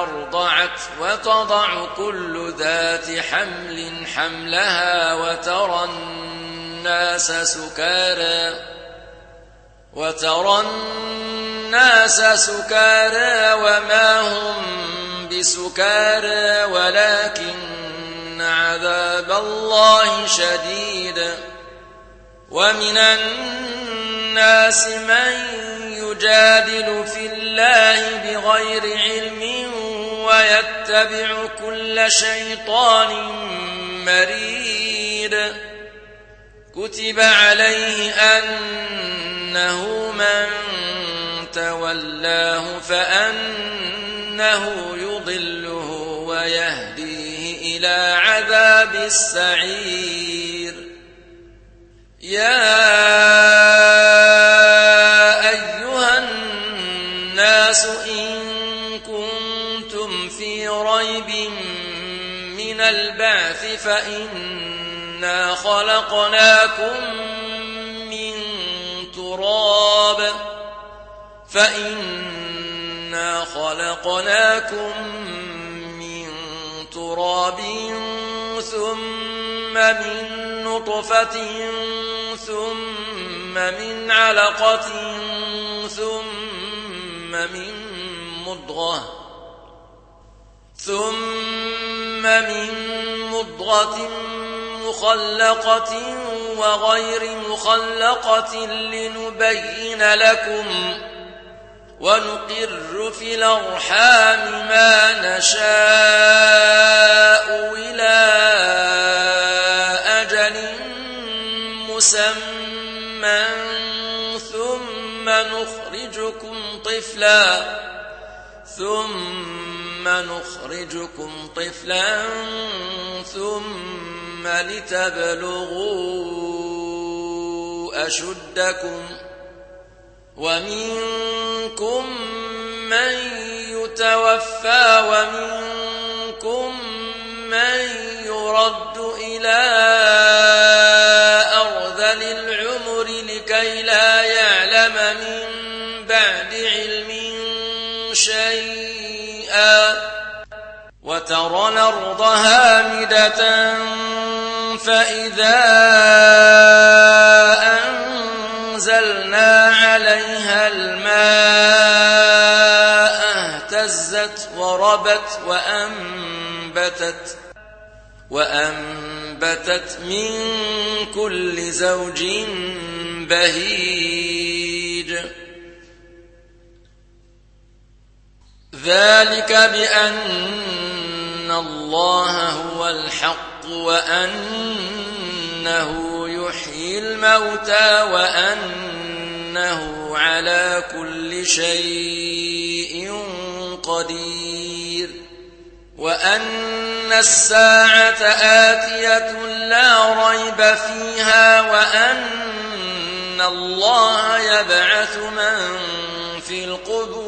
أرضعت وتضع كل ذات حمل حملها وترى الناس سكارى وترى الناس سكارى وما هم بسكارى ولكن عذاب الله شديد ومن الناس من يجادل في الله بغير علم ويتبع كل شيطان مريد. كتب عليه أنه من تولاه فأنه يضله ويهديه إلى عذاب السعير. يا الناس إن كنتم في ريب من البعث فإنا خلقناكم من تراب فإنا خلقناكم من تراب ثم من نطفة ثم من علقة ثم من مضغة ثم من مضغة مخلقة وغير مخلقة لنبين لكم ونقر في الأرحام ما نشاء إلى أجل مسمى. طفلا ثم نخرجكم طفلا ثم لتبلغوا أشدكم ومنكم من يتوفى ومنكم من يرد إلى أرذل العمر لكي لا وترى الأرض هامدة فإذا أنزلنا عليها الماء اهتزت وربت وأنبتت وأنبتت من كل زوج بهيج. ذلك بأن الله هو الحق وأنه يحيي الموتى وأنه على كل شيء قدير وأن الساعة آتية لا ريب فيها وأن الله يبعث من في القبور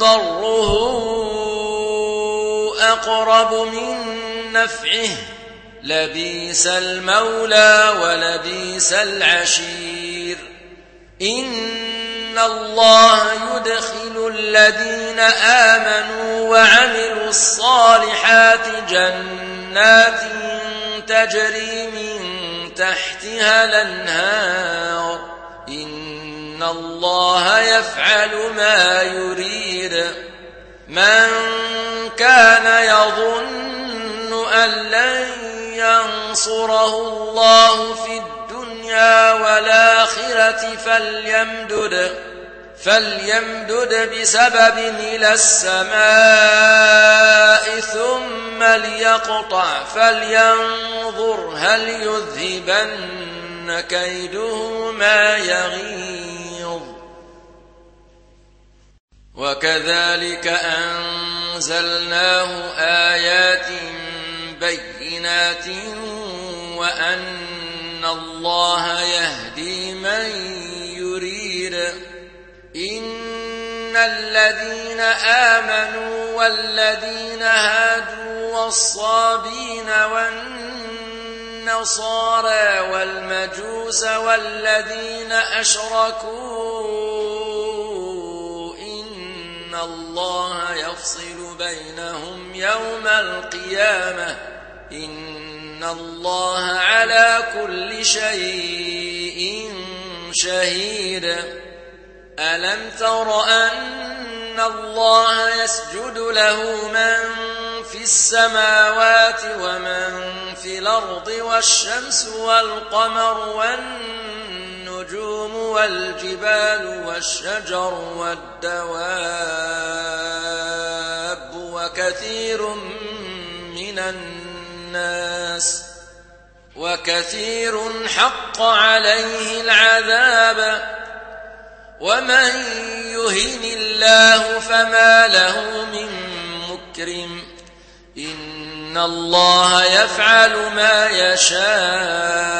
ضره أقرب من نفعه. لبيس المولى ولبيس العشير. إن الله يدخل الذين آمنوا وعملوا الصالحات جنات تجري من تحتها الأنهار. إن الله يفعل ما يريد. من كان يظن أن لن ينصره الله في الدنيا والآخرة فليمدد فليمدد بسبب إلى السماء ثم ليقطع. فلينظر هل يذهبن كيده ما يغيظ. وكذلك أنزلناه آيات بينات وأن الله يهدي من يريد. إن الذين آمنوا والذين هادوا والصابين والنصارى والمجوس والذين أشركوا الله يفصل بينهم يوم القيامة. إن الله على كل شيء شهيد. ألم تر أن الله يسجد له من في السماوات ومن في الأرض والشمس والقمر والنجوم والجبال والشجر والدواب وكثير من الناس وكثير حق عليه العذاب ومن يهن الله فما له من مكرم إن الله يفعل ما يشاء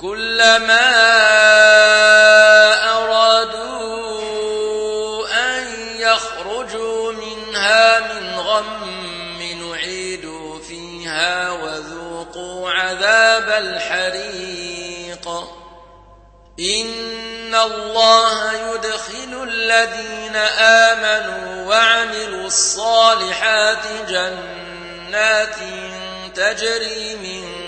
كلما أرادوا أن يخرجوا منها من غم نعيدوا فيها وذوقوا عذاب الحريق. إن الله يدخل الذين آمنوا وعملوا الصالحات جنات تجري من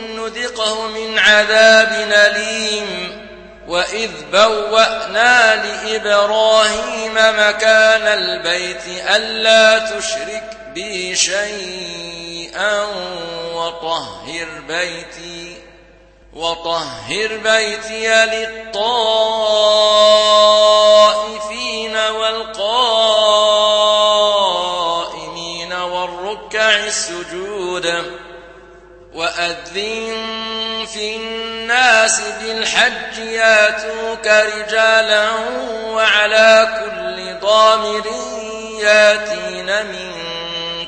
نذقه من عذاب أليم وإذ بوأنا لإبراهيم مكان البيت ألا تشرك بي شيئا وطهر بيتي وطهر بيتي للطائفين والقائمين والركع السجود وأذن في الناس بالحج ياتوك رجالا وعلى كل ضامر ياتين من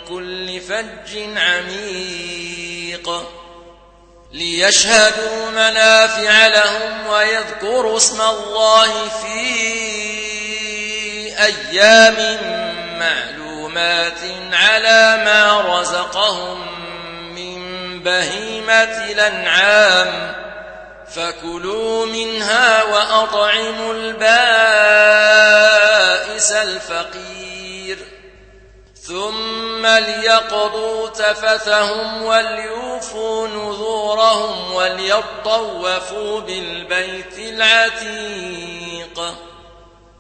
كل فج عميق ليشهدوا منافع لهم ويذكروا اسم الله في أيام معلومات على ما رزقهم بهيمة الأنعام فكلوا منها وأطعموا البائس الفقير ثم ليقضوا تفثهم وليوفوا نذورهم وليطوفوا بالبيت العتيق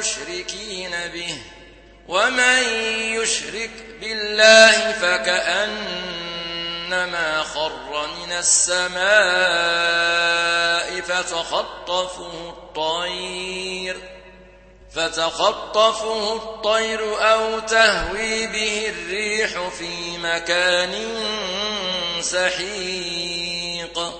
غير مشركين به. ومن يشرك بالله فكأنما خر من السماء فتخطفه الطير. فتخطفه الطير أو تهوي به الريح في مكان سحيق.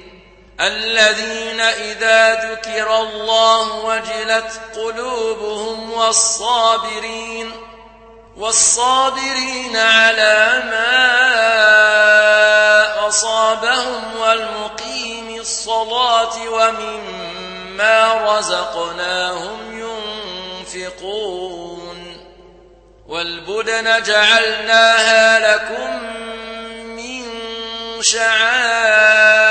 الذين إذا ذكر الله وجلت قلوبهم والصابرين والصابرين على ما أصابهم والمقيم الصلاة ومما رزقناهم ينفقون والبدن جعلناها لكم من شعائر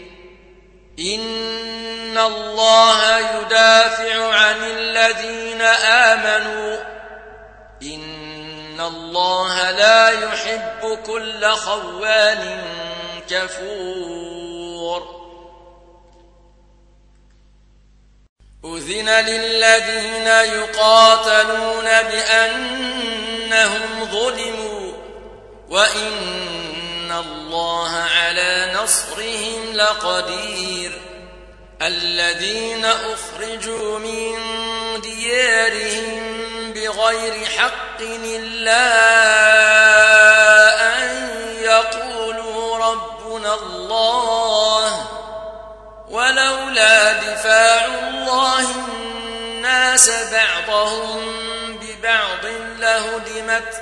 إن الله يدافع عن الذين آمنوا. إن الله لا يحب كل خوان كفور. أذن للذين يقاتلون بأنهم ظلموا. وإن الله على نصرهم لقدير الذين أخرجوا من ديارهم بغير حق إلا أن يقولوا ربنا الله ولولا دفاع الله الناس بعضهم ببعض لهدمت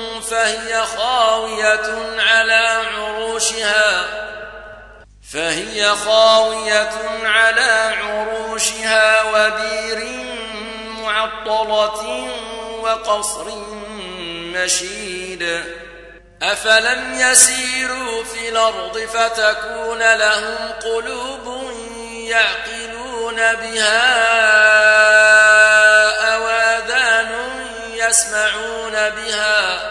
فهي خاوية على عروشها. فهي خاوية على عروشها وبير معطلة وقصر مشيد. أفلم يسيروا في الأرض فتكون لهم قلوب يعقلون بها أواذان يسمعون بها.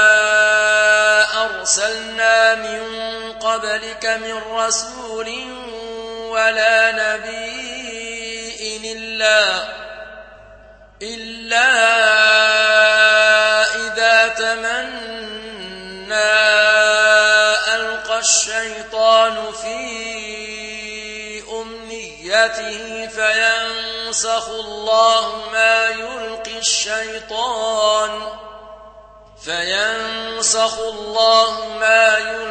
قبلك من رسول ولا نبي إلا إلا إذا تمنى ألقى الشيطان في أمنيته فينسخ الله ما يلقي الشيطان فينسخ الله ما يلقي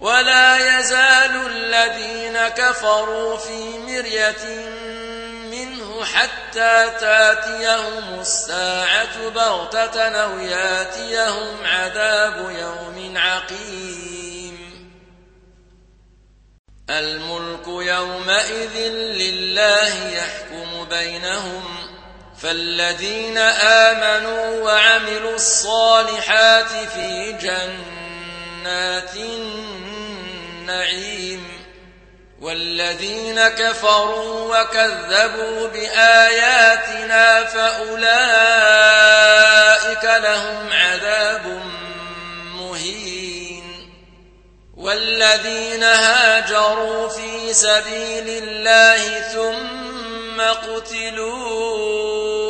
ولا يزال الذين كفروا في مرية منه حتى تاتيهم الساعة بغتة أو ياتيهم عذاب يوم عقيم. الملك يومئذ لله يحكم بينهم فالذين آمنوا وعملوا الصالحات في جنات النعيم والذين كفروا وكذبوا بآياتنا فأولئك لهم عذاب مهين والذين هاجروا في سبيل الله ثم قتلوا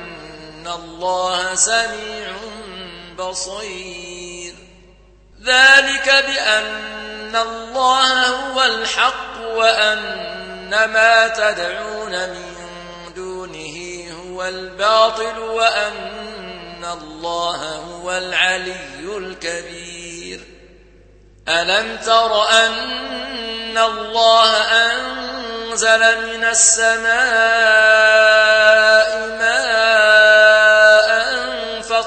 الله سميع بصير ذلك بأن الله هو الحق وأن ما تدعون من هو الباطل وأن الله هو العلي الكبير ألم تر أن الله أنزل من السماء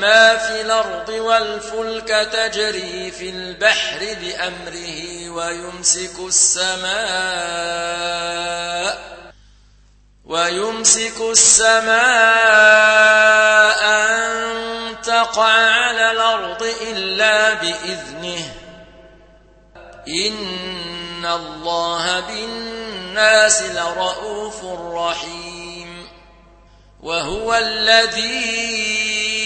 ما في الأرض والفلك تجري في البحر بأمره ويمسك السماء ويمسك السماء أن تقع على الأرض إلا بإذنه. إن الله بالناس لرؤوف رحيم. وهو الذي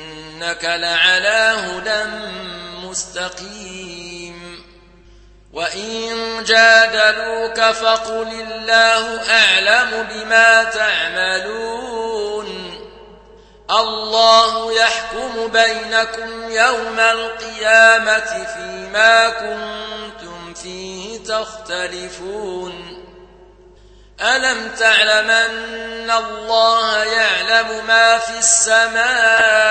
إنك لعلى هدى مستقيم. وإن جادلوك فقل الله أعلم بما تعملون. الله يحكم بينكم يوم القيامة فيما كنتم فيه تختلفون. ألم تعلم أن الله يعلم ما في السماء؟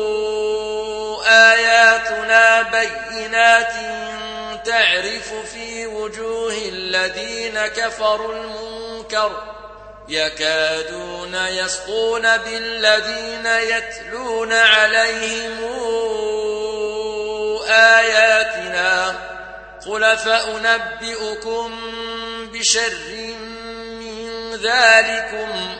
آياتنا بينات تعرف في وجوه الذين كفروا المنكر يكادون يسقون بالذين يتلون عليهم آياتنا قل فأنبئكم بشر من ذلكم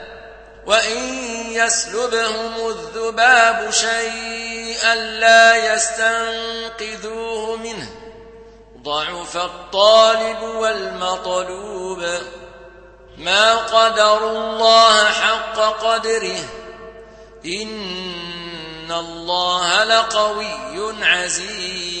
وإن يسلبهم الذباب شيئا لا يستنقذوه منه ضعف الطالب والمطلوب ما قدروا الله حق قدره إن الله لقوي عزيز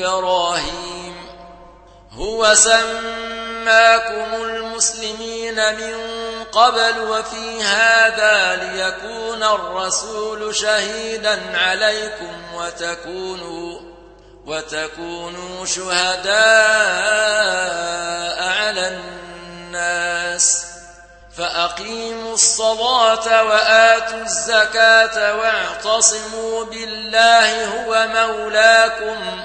إبراهيم هو سماكم المسلمين من قبل وفي هذا ليكون الرسول شهيدا عليكم وتكونوا وتكونوا شهداء على الناس فأقيموا الصلاة وآتوا الزكاة واعتصموا بالله هو مولاكم